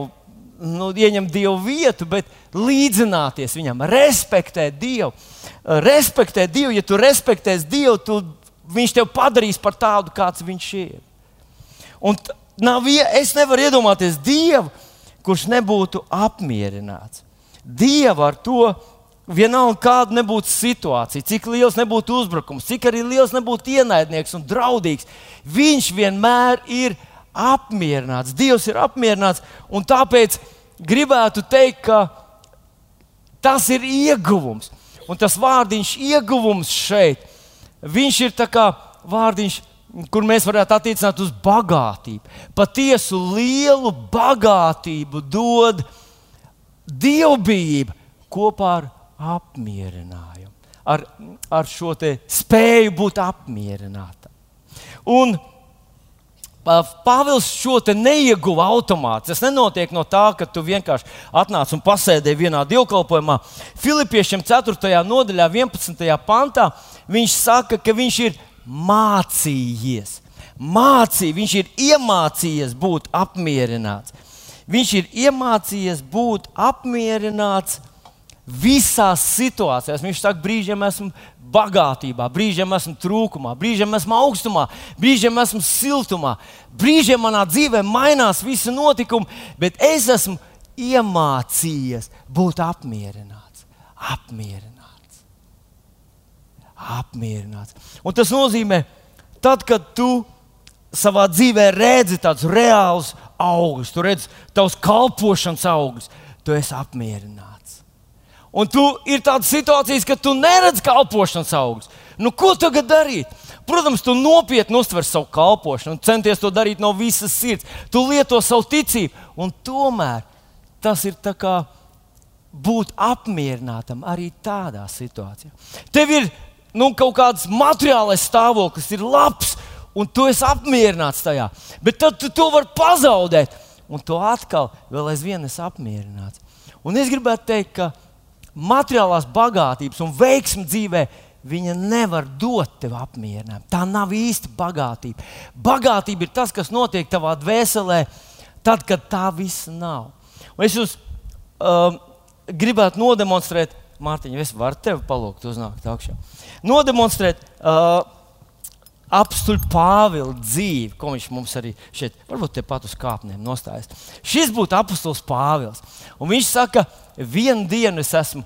nu, ieņemt Dievu vietu, bet līdzināties viņam, respektēt Dievu. Respektēt Dievu, ja tu respektēsi Dievu, tu, viņš tev padarīs par tādu, kāds viņš ir. Un nav, es nevaru iedomāties Dievu, kurš nebūtu apmierināts. Dievu ar to vienalga kāda nebūtu situācija, cik liels nebūtu uzbrukums, cik arī liels nebūtu ienaidnieks un draudīgs, viņš vienmēr ir apmierināts. Dievs ir apmierināts, un tāpēc gribētu teikt, ka tas ir ieguvums. Un tas vārdiņš, ieguvums šeit, viņš ir tā kā vārdiņš, kur mēs varētu attiecināt uz bagātību. Patiesu lielu bagātību dod dievbijība kopā ar apmierinājumu, ar, ar šo spēju būt apmierinātam. Un Pāvils šo neieguva automātiski. Tas nenotiek no tā, ka tu vienkārši atnāc un pasēdēji vienā dievkalpojumā. Filipiešiem 4. nodaļā, 11. pantā, viņš saka, ka viņš ir mācījies. Mācīja, viņš ir iemācījies būt apmierināts. Viņš ir iemācījies būt apmierināts visās situācijās. Viņš saka, brīžiem esmu bagātībā, brīžiem esmu trūkumā, brīžiem esmu augstumā, brīžiem esmu siltumā. Brīžiem manā dzīvē mainās visi notikumi, bet es esmu iemācījies būt apmierināts. Apmierināts. Apmierināts. Un tas nozīmē, tad, kad tu savā dzīvē redzi tādus reālus augļus, tu redzi tavus kalpošanas augļus, tu esi apmierināts. Un tu ir tādas situācijas, ka tu neredz kalpošanas augļus. Nu, ko tagad darīt? Protams, tu nopietni uztver savu kalpošanu centies to darīt no visas sirds. Tu lieto savu ticību, un tomēr tas ir tā kā būt apmierinātam arī tādā situācijā. Tev ir nu, kaut kāds materiālais stāvoklis, ir labs, un tu esi apmierināts tajā. Bet tad tu to vari pazaudēt, un tu atkal vēl aizvien esi apmierināts. Un es gribētu teikt, ka materiālās bagātības un veiksmi dzīvē, viņa nevar dot tev apmierinājumu. Tā nav īsta bagātība. Bagātība ir tas, kas notiek tavā dvēselē, tad, kad tā viss nav. Un es jums um, gribētu nodemonstrēt, Mārtiņa, es varu tevi palūgt, uznākt augšā. Nodemonstrēt uh, apstuļu Pāvila dzīvi, ko viņš mums arī šeit, varbūt tepat uz kāpnēm nostājas. Šis būtu apstuļs Pāvils. Un viņš saka, ka vienu dienu es esmu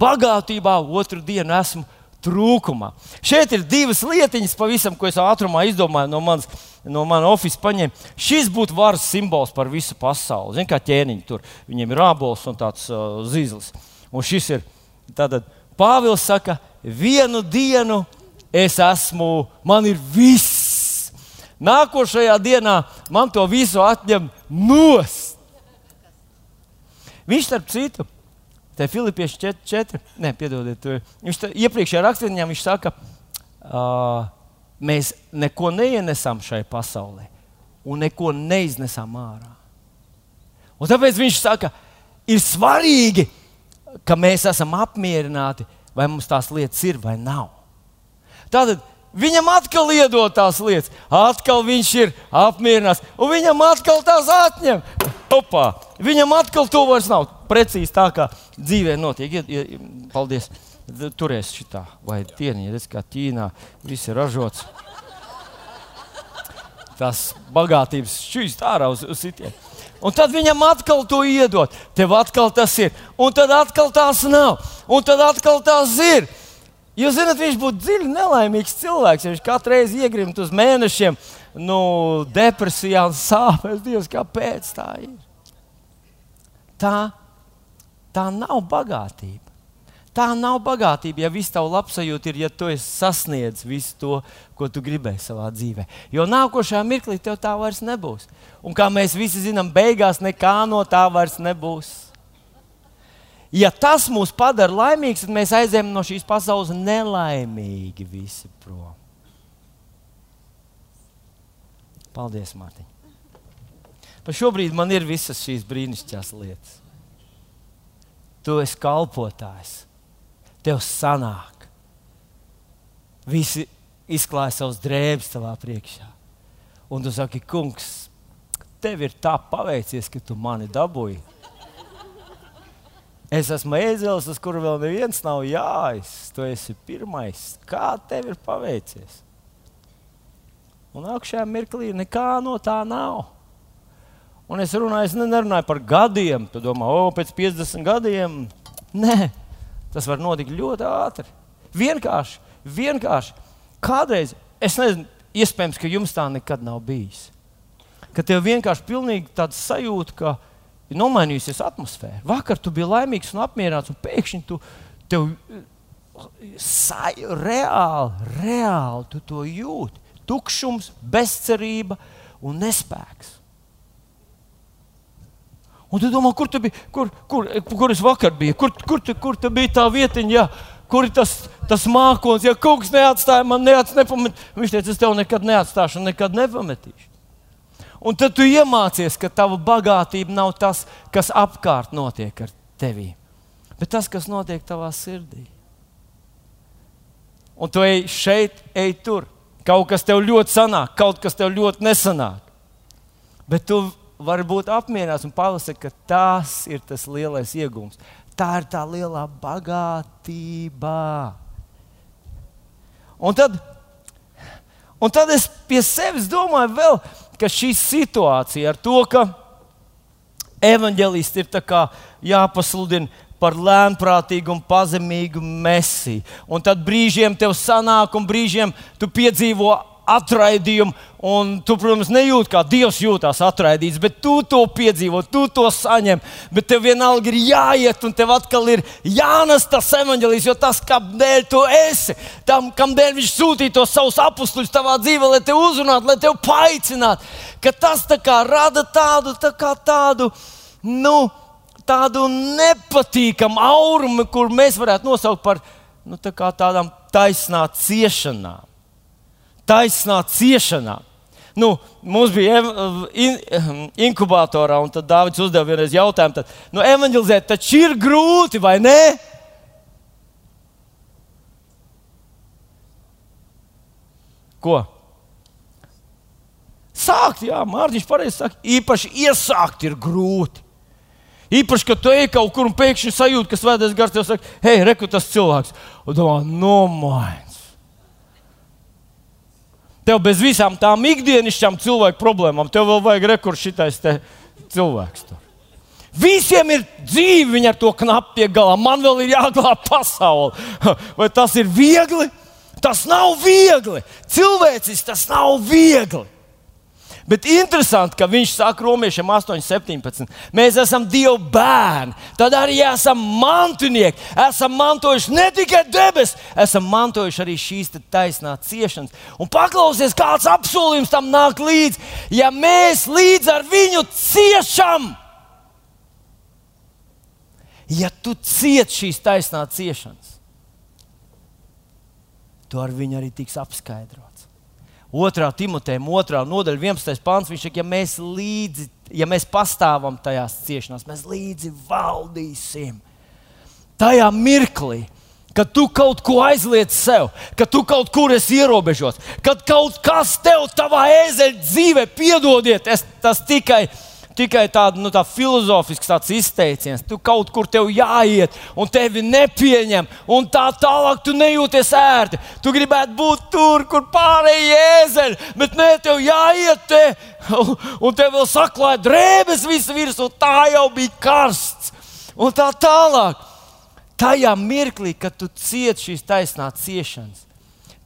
bagātībā, otru dienu esmu trūkumā. Šeit ir divas lietiņas, pavisam, ko es ātrumā izdomāju no manas. No manas oficiālā paņēma. Šis būtu varas simbols par visu pasauli. Ziniet, kā ķēniņi tur. Viņiem ir ābols un tāds uh, zīles. Un šis ir. Tātad Pāvils saka, vienu dienu es esmu, man ir viss. Nākošajā dienā man to visu atņem nost. Viņš, starp citu, te Filipiešu 4, 4 ne, piedodiet, viņš iepriekšējā rakstījumā viņš saka, uh, mēs neko neienesam šai pasaulē un neko neiznesam ārā. Un tāpēc viņš saka, ir svarīgi, ka mēs esam apmierināti, vai mums tās lietas ir vai nav. Tātad viņam atkal iedod tās lietas, atkal viņš ir apmierināts, un viņam atkal tās atņem. Opā, viņam atkal to vairs nav. Precīzi tā kā dzīvē notiek. Ied, ied, paldies! Turēs šitā, vai tieniņa, redz, kā Ķīnā viss ir ražots. Tas bagātības šķīst ārā uz, uz sitienu. Un tad viņam atkal to iedod. Tev atkal tas ir. Un tad atkal tās nav. Un tad atkal tās ir. Jūs zināt, viņš būtu dziļi nelaimīgs cilvēks. Ja viņš katru reizi iegrimt uz mēnešiem, nu, depresijā un sāpēs. Dievs, kāpēc tā ir? Tā, tā nav bagātība. Tā nav bagātība, ja viss tavs labsajūta ir, ja tu esi sasniedzis visu to, ko tu gribēji savā dzīvē. Jo nākošajā mirklī tev tā vairs nebūs. Un kā mēs visi zinām, beigās nekā no tā vairs nebūs. Ja tas mūs padara laimīgus, tad mēs aizējām no šīs pasaules nelaimīgi visi prom. Paldies, Mārtiņ! Par šobrīd man ir visas šīs brīnišķīgās lietas. Tu esi kalpotājs, tev sanāk. Visi izklāja savus drēbes tavā priekšā. Un tu saki, kungs, tev ir tā paveicies, ka tu mani dabūji. Es esmu ēzelis, uz kuru vēl neviens nav jājis. Tu esi pirmais. Kā tev ir paveicies? Un augšējā mirklī nekā no tā nav. Un es runāju, es nerunāju par gadiem. Tu domā, o, pēc 50 gadiem. Nē, tas var notikt ļoti ātri. Vienkārši, vienkārši. Kādreiz, es nezinu, iespējams, ka jums tā nekad nav bijis. Ka tev vienkārši pilnīgi tāds sajūta, ka ir nomainījusies atmosfēra. Vakar tu biji laimīgs un apmierināts, un pēkšņi tu tev, saj, reāli, reāli tu to jūti. Tukšums, bezcerība un nespēks. Un tu domā, kur tu biji, kur, kur, kur es vakar biju, kur, kur, kur, kur tu biji tā vietiņa, ja, kur ir tas, tas mākslinieks, ja kungs neatstāja man, neats, nepamet. Viņš teica, es tev nekad neatstāšu nekad nepametīšu. Un tad tu iemācies, ka tava bagātība nav tas, kas apkārt notiek ar tevi, bet tas, kas notiek tavā sirdī. Un tu ej šeit, ej tur. Kaut kas tev ļoti sanāk, kaut kas tev ļoti nesanāk. Bet tu var būt apmierināts un palasīt, ka tas ir tas lielais iegūms. Tā ir tā lielā bagātība. Un tad, un tad es pie sevis domāju, vēl, ka šī situācija ar to, ka evanģēlisti ir jāpasludina par lēnprātīgu un pazemīgu mesiju. Un tad brīžiem tev sanāk, un brīžiem tu piedzīvo atraidījumu, un tu, protams, nejūti, kā Dievs jūtas atraidīts, bet tu to piedzīvo, tu to saņem. Bet tev vienalga ir jāiet, un tev atkal ir jānes tas evanģēlijs, jo tas, kādēļ tu esi, tam, kādēļ viņš sūtīja tos savus apstuļus tavā dzīvē, lai te uzrunātu, lai tevi paicinātu, ka tas kā, rada tādu, tā kā tādu, nu, tādu nepatīkamu aurumu, kur mēs varētu nosaukt par nu, tā tādām taisnām ciešanām taisnā ciešanā. Nu, mums bija in, inkubatorā, un tad Dārvids uzdeva vienreiz jautājumu, tad, nu, evanģelizēt taču ir grūti, vai ne? Ko? Sākt, jā, Mārtiņš pareizi saka, īpaši iesākt ir grūti. Īpaši, kad tu ej kaut kur un pēkšņi sajūti, ka svētais gars tev saka, hei, reku tas cilvēks. Un domā, nomai. Tev bez visām tām ikdienišķām cilvēku problēmām, tev vēl vajag rekurs šitais cilvēks. Tur. Visiem ir dzīve, viņi ar to knapi pie galā. Man vēl ir jāglābj pasaule. Vai tas ir viegli? Tas nav viegli. Cilvēcis tas nav viegli. Bet interesanti, ka viņš saka romiešiem 8,17. Mēs esam Dieva bērni, tad arī esam mantinieki. Esam mantojuši ne tikai debesis, esam mantojuši arī šīs taisnās ciešanas. Un paklausies, kāds apsolījums tam nāk līdzi. Ja mēs līdz ar viņu ciešam, ja tu cieti šīs taisnās ciešanas, to ar viņu arī tiks apskaidrots. 2. Timotejam, 2. nodaļa, 11. pāns. Viņš saka, ja mēs līdzi, ja mēs pastāvam tajās ciešanās, mēs līdzi valdīsim. Tajā mirklī, kad tu kaut ko aizliec sev, kad tu kaut kur esi ierobežots, kad kaut kas tev, tavā ēzeļa dzīvē, piedodiet, es, tas tikai ir tikai tāda nu, tā filozofisks izteiciens. Tu kaut kur tev jāiet, un tevi nepieņem, un tā tālāk tu nejūties ērti. Tu gribētu būt tur, kur pārējie ēzeļi, bet nē, tev jāiet te, un tev vēl saklāja drēbes visu virsmu, tā jau bija karsts. Un tā tālāk. Tajā mirklī, kad tu cieti šīs taisnās ciešanas,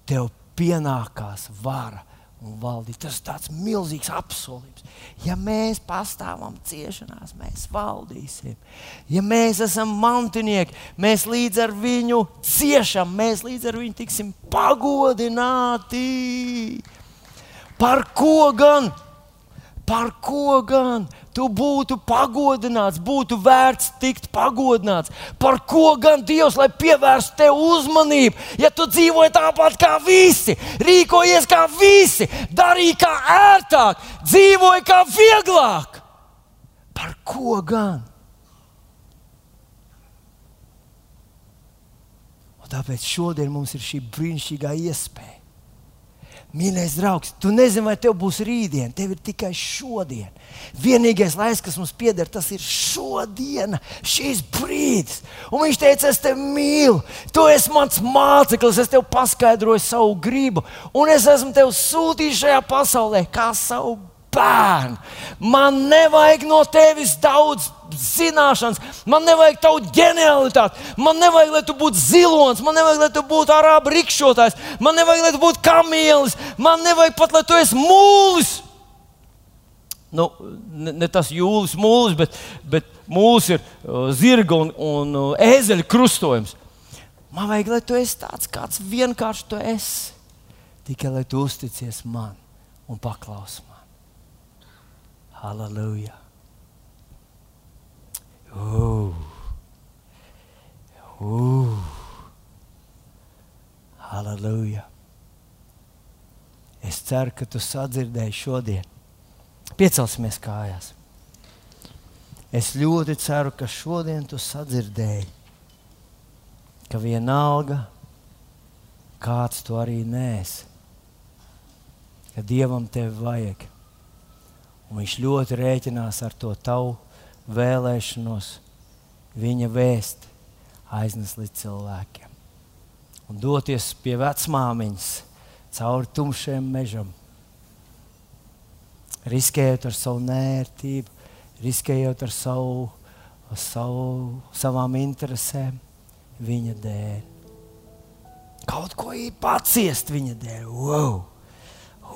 tev pienākās vara un valdīt. Tas ir tāds milzīgs apsolījums. Ja mēs pastāvam ciešanās, mēs valdīsim. Ja mēs esam mantinieki, mēs līdz ar viņu ciešam, mēs līdz ar viņu tiksim pagodināti. Par ko gan? Par ko gan? tu būtu pagodināts, būtu vērts tikt pagodināts. Par ko gan Dievs, lai pievērstu tev uzmanību, ja tu dzīvoji tāpat kā visi, rīkojies kā visi, darīji kā ērtāk, dzīvoji kā vieglāk? Par ko gan? Un tāpēc šodien mums ir šī brīnišķīgā iespēja Mīļais draugs, tu nezini, vai tev būs rītdiena, tev ir tikai šodien. Vienīgais laiks, kas mums pieder, tas ir šodiena, šīs brīdis. Un viņš teica, es tevi mīlu, tu esi mans māceklis, es tev paskaidroju savu gribu, un es esmu tevi sūtījis šajā pasaulē kā savu bērnu. Man nevajag no tevis daudz zināšanas, man nevajag tavu ģenialitāti, man nevajag, lai tu būtu zilonis, man nevajag, lai tu būtu arābu rikšotājs, man nevajag, lai tu būtu kamielis, man nevajag pat, lai tu esi mūlis. Nu, ne, ne tas jūlis, mūlis, bet, bet mūlis ir uh, zirga un, un uh, ēzeļa krustojums. Man vajag, lai tu esi tāds, kāds vienkārši tu esi. Tikai lai tu uzticies man un paklausi man. Halleluja! Uh. Uh. Halleluja! Es ceru, ka tu sadzirdēji šodien. Piecelsimies kājās. Es ļoti ceru, ka šodien tu sadzirdēji, ka vienalga, kāds tu arī nēsi, ka Dievam tevi vajag. Un viņš ļoti rēķinās ar to tavu vēlēšanos viņa vēsti aiznes līdz cilvēkiem. Un doties pie vecmāmiņas cauri tumšiem mežam, riskējot ar savu nērtību, riskējot ar savu, savu, savām interesēm, viņa dēļ. Kaut ko paciest viņa dēļ. Wow!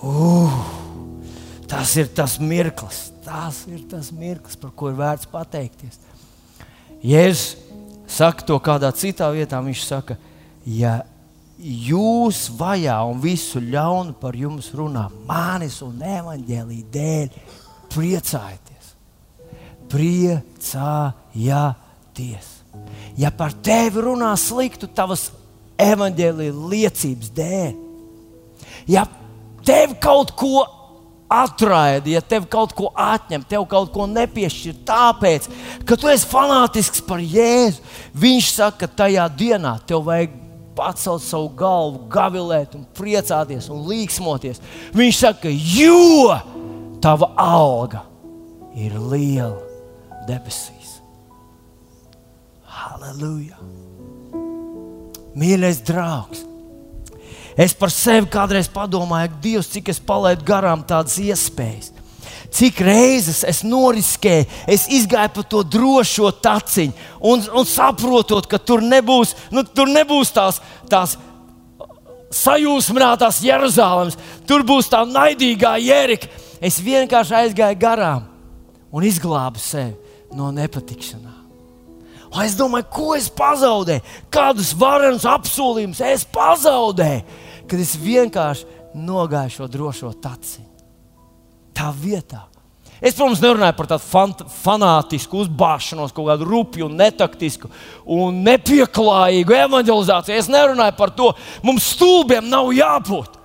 Uh! Tas ir tas mirklis, tas ir tas mirklis, par ko ir vērts pateikties. Jēzus saka to kādā citā vietā. Viņš saka, ja jūs vajā un visu ļaunu par jums runā, manis un evaņģēlīja dēļ, priecājieties! Priecājieties! Ja par tevi runā sliktu tavas evaņģēlīja liecības dēļ, ja tev kaut ko atraidi, ja tev kaut ko atņem, tev kaut ko nepiešķir, tāpēc, ka tu esi fanātisks par Jēzu. Viņš saka, ka tajā dienā tev vajag pacelt savu galvu, gavilēt, un priecāties un līksmoties. Viņš saka, jo tava alga ir liela debesīs. Halleluja! Mīļais draugs! Es par sevi kādreiz padomāju, Dievs, cik es palaidu garām tādas iespējas. Cik reizes es noriskēju, es gāju pa to drošo taciņu, un, un saprotot, ka tur nebūs, nu, tur nebūs tās, tās sajūsminātās Jeruzalemes, tur būs tā naidīgā jērika. Es vienkārši aizgāju garām un izglābu sevi no nepatikšanām. Un es domāju, ko es pazaudēju, kādus varenus apsolījumus es pazaudēju, kad es vienkārši nogāju šo drošo taciņu. Tā vietā. Es, protams, nerunāju par tādu fan, fanātisku uzbāšanos, kaut kādu rupju, netaktisku un nepieklājīgu evanģelizāciju. Es nerunāju par to, mums stulbiem nav jābūt.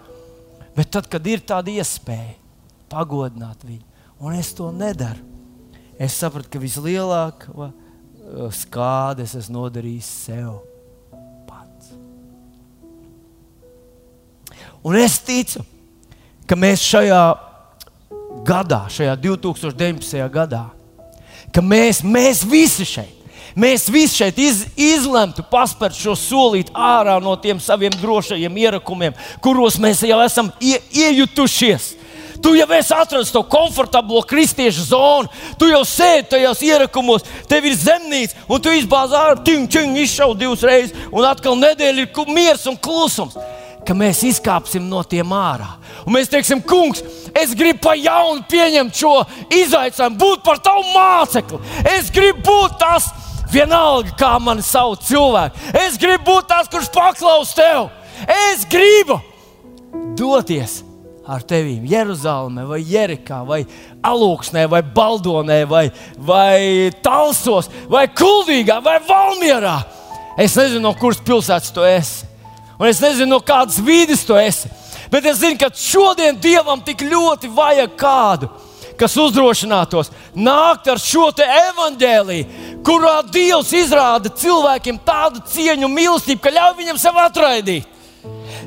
Bet tad, kad ir tāda iespēja pagodināt viņu, un es to nedaru, es sapratu, ka vislielākā skādes es nodarīju sev Un es ticu, ka mēs šajā gadā, šajā 2019. gadā, ka mēs, mēs visi šeit, mēs visi šeit iz, izlemtu paspērt šo solīt ārā no tiem saviem drošajiem ierakumiem, kuros mēs jau esam ie, iejutušies. Tu jau esi atradzis to komfortablo kristiešu zonu, tu jau sēdi tajos ierakumos, tev ir zemnīca, un tu izbāzi ārā, tīņ, tīņ, izšauj divas reizes, un atkal nedēļa ir miers un klusums. Ka mēs izkāpsim no tiem ārā. Un mēs teiksim, kungs, es gribu pa jaunu pieņemt šo izaicinājumu, būt par tavu mācekli. Es gribu būt tas, vienalga, kā mani sauc cilvēki. Es gribu būt tas, kurš paklaus tev. Es gribu doties ar tevi Jeruzalemē, vai Jerikā, vai Alūksnē, vai Baldonē, vai, vai Talsos, vai Kuldīgā, vai Valmjerā. Es nezinu, no kuras pilsētas tu esi, un es nezinu, no kādas vidas tu esi. Bet es zinu, ka šodien Dievam tik ļoti vajag kādu, kas uzdrošinātos nākt ar šo evaņģēlīju, kurā Dievs izrāda cilvēkiem tādu cieņu mīlestību, ka ļauj viņam sev atraidīt.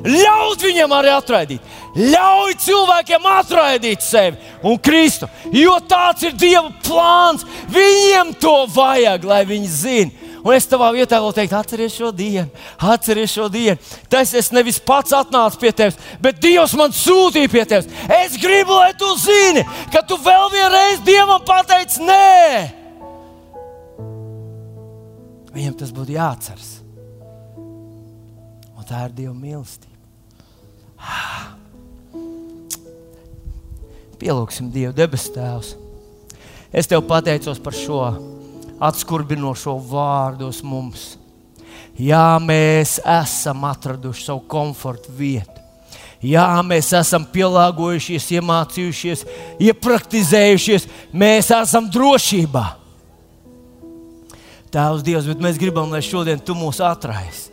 Ļaut viņam arī atraidīt. Ļauj cilvēkiem atraidīt sevi un Kristu. Jo tāds ir Dieva plāns. Viņiem to vajag, lai viņi zinātu. Un es tavā vietā vēl teiktu, atceries šo dienu, atceries šo dienu. Tas es nevis pats atnācu pie tevis, bet Dievs man sūtīja pie tevis. Es gribu, lai tu zini, ka tu vēl vienreiz Dievam pateici nē. Viņam tas būtu jāatceras. Un tā ir Dieva mīlestība. Pielūgsim Dievu, debes Tēvs. Es tev pateicos par šo atskurbinošo vārdus mums. Jā, mēs esam atraduši savu komforta vietu. Jā, mēs esam pielāgojušies, iemācījušies, iepraktizējušies. Mēs esam drošībā. Tēvs, Dievs, bet mēs gribam, lai šodien tu mūs atraisi.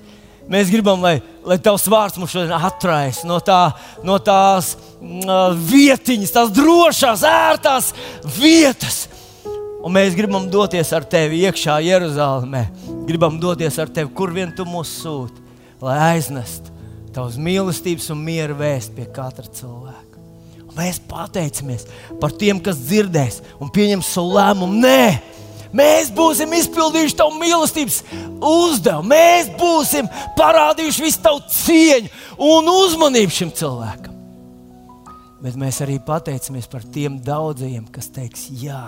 Mēs gribam, lai, lai Tavs vārds mums šodien atraisa no, tā, no tās mm, vietiņas, tās drošās, ērtās vietas. Un mēs gribam doties ar Tevi iekšā Jeruzalemē. Gribam doties ar Tevi, kur vien Tu mūs sūti, lai aiznestu Tavas mīlestības un miera vēst pie katra cilvēka. Un mēs pateicamies par tiem, kas dzirdēs un pieņems savu lēmumu. Nē! Mēs būsim izpildījuši tavu mīlestības uzdevumu. Mēs būsim parādījuši visu tavu cieņu un uzmanību šim cilvēkam. Bet mēs arī pateicamies par tiem daudzajiem, kas teiks jā.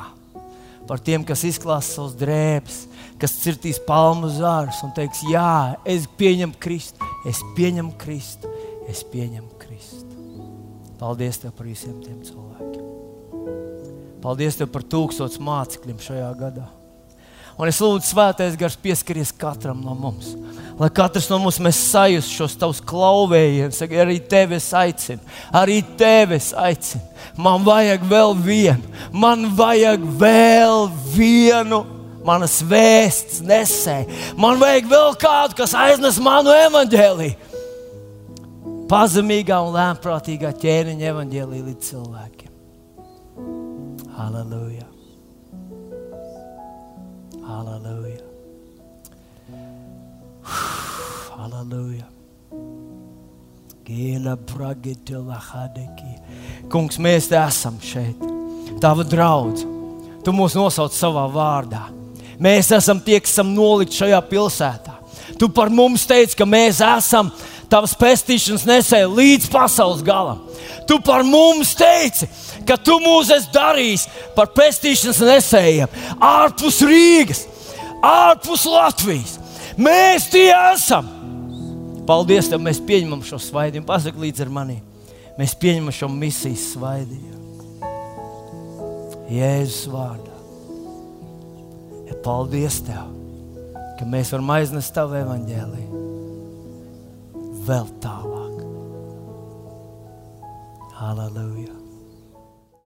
Par tiem, kas izklās savus drēbes, kas cirtīs palmu zārus un teiks, jā, es pieņemu Kristu, es pieņemu Kristu, es pieņemu Kristu. Paldies tev par visiem tiem cilvēkiem. Paldies Tev par tūkstošiem mācekļiem šajā gadā. Un es lūdzu, svētais gars, pieskaries katram no mums. Lai katrs no mums sajustu šos tavus klauvējienus, arī tevi aicinu. Arī tevi aicinu. Man vajag vēl vienu, man vajag vēl vienu manas vēsts nesēju. Man vajag vēl kādu, kas aiznes manu evaņģēlīju. Pazemīgā un lēmprātīgā ķēniņa evaņģēlīja līdz cilvēkiem. Hallelujah. Hallelujah. Hallelujah. Kungs, mēs te esam šeit. Tava draudz. Tu mūs nosauc savā vārdā. Mēs esam tie, kas esam nolikt šajā pilsētā. Tu par mums teici, ka mēs esam tavas pestīšanas nesēji līdz pasaules galam. Tu par mums teici, ka tu mūs esi darījis par pestīšanas nesējiem ārpus Rīgas, ārpus Latvijas. Mēs tie esam. Paldies, tev mēs pieņemam šo svaidījumu. Pasaki līdzi ar mani. Mēs pieņemam šo misijas svaidījumu. Jēzus vārdā. Ja paldies tev, ka mēs varam aiznest tavu evaņģēlīju vēl tālāk. Hallelujah.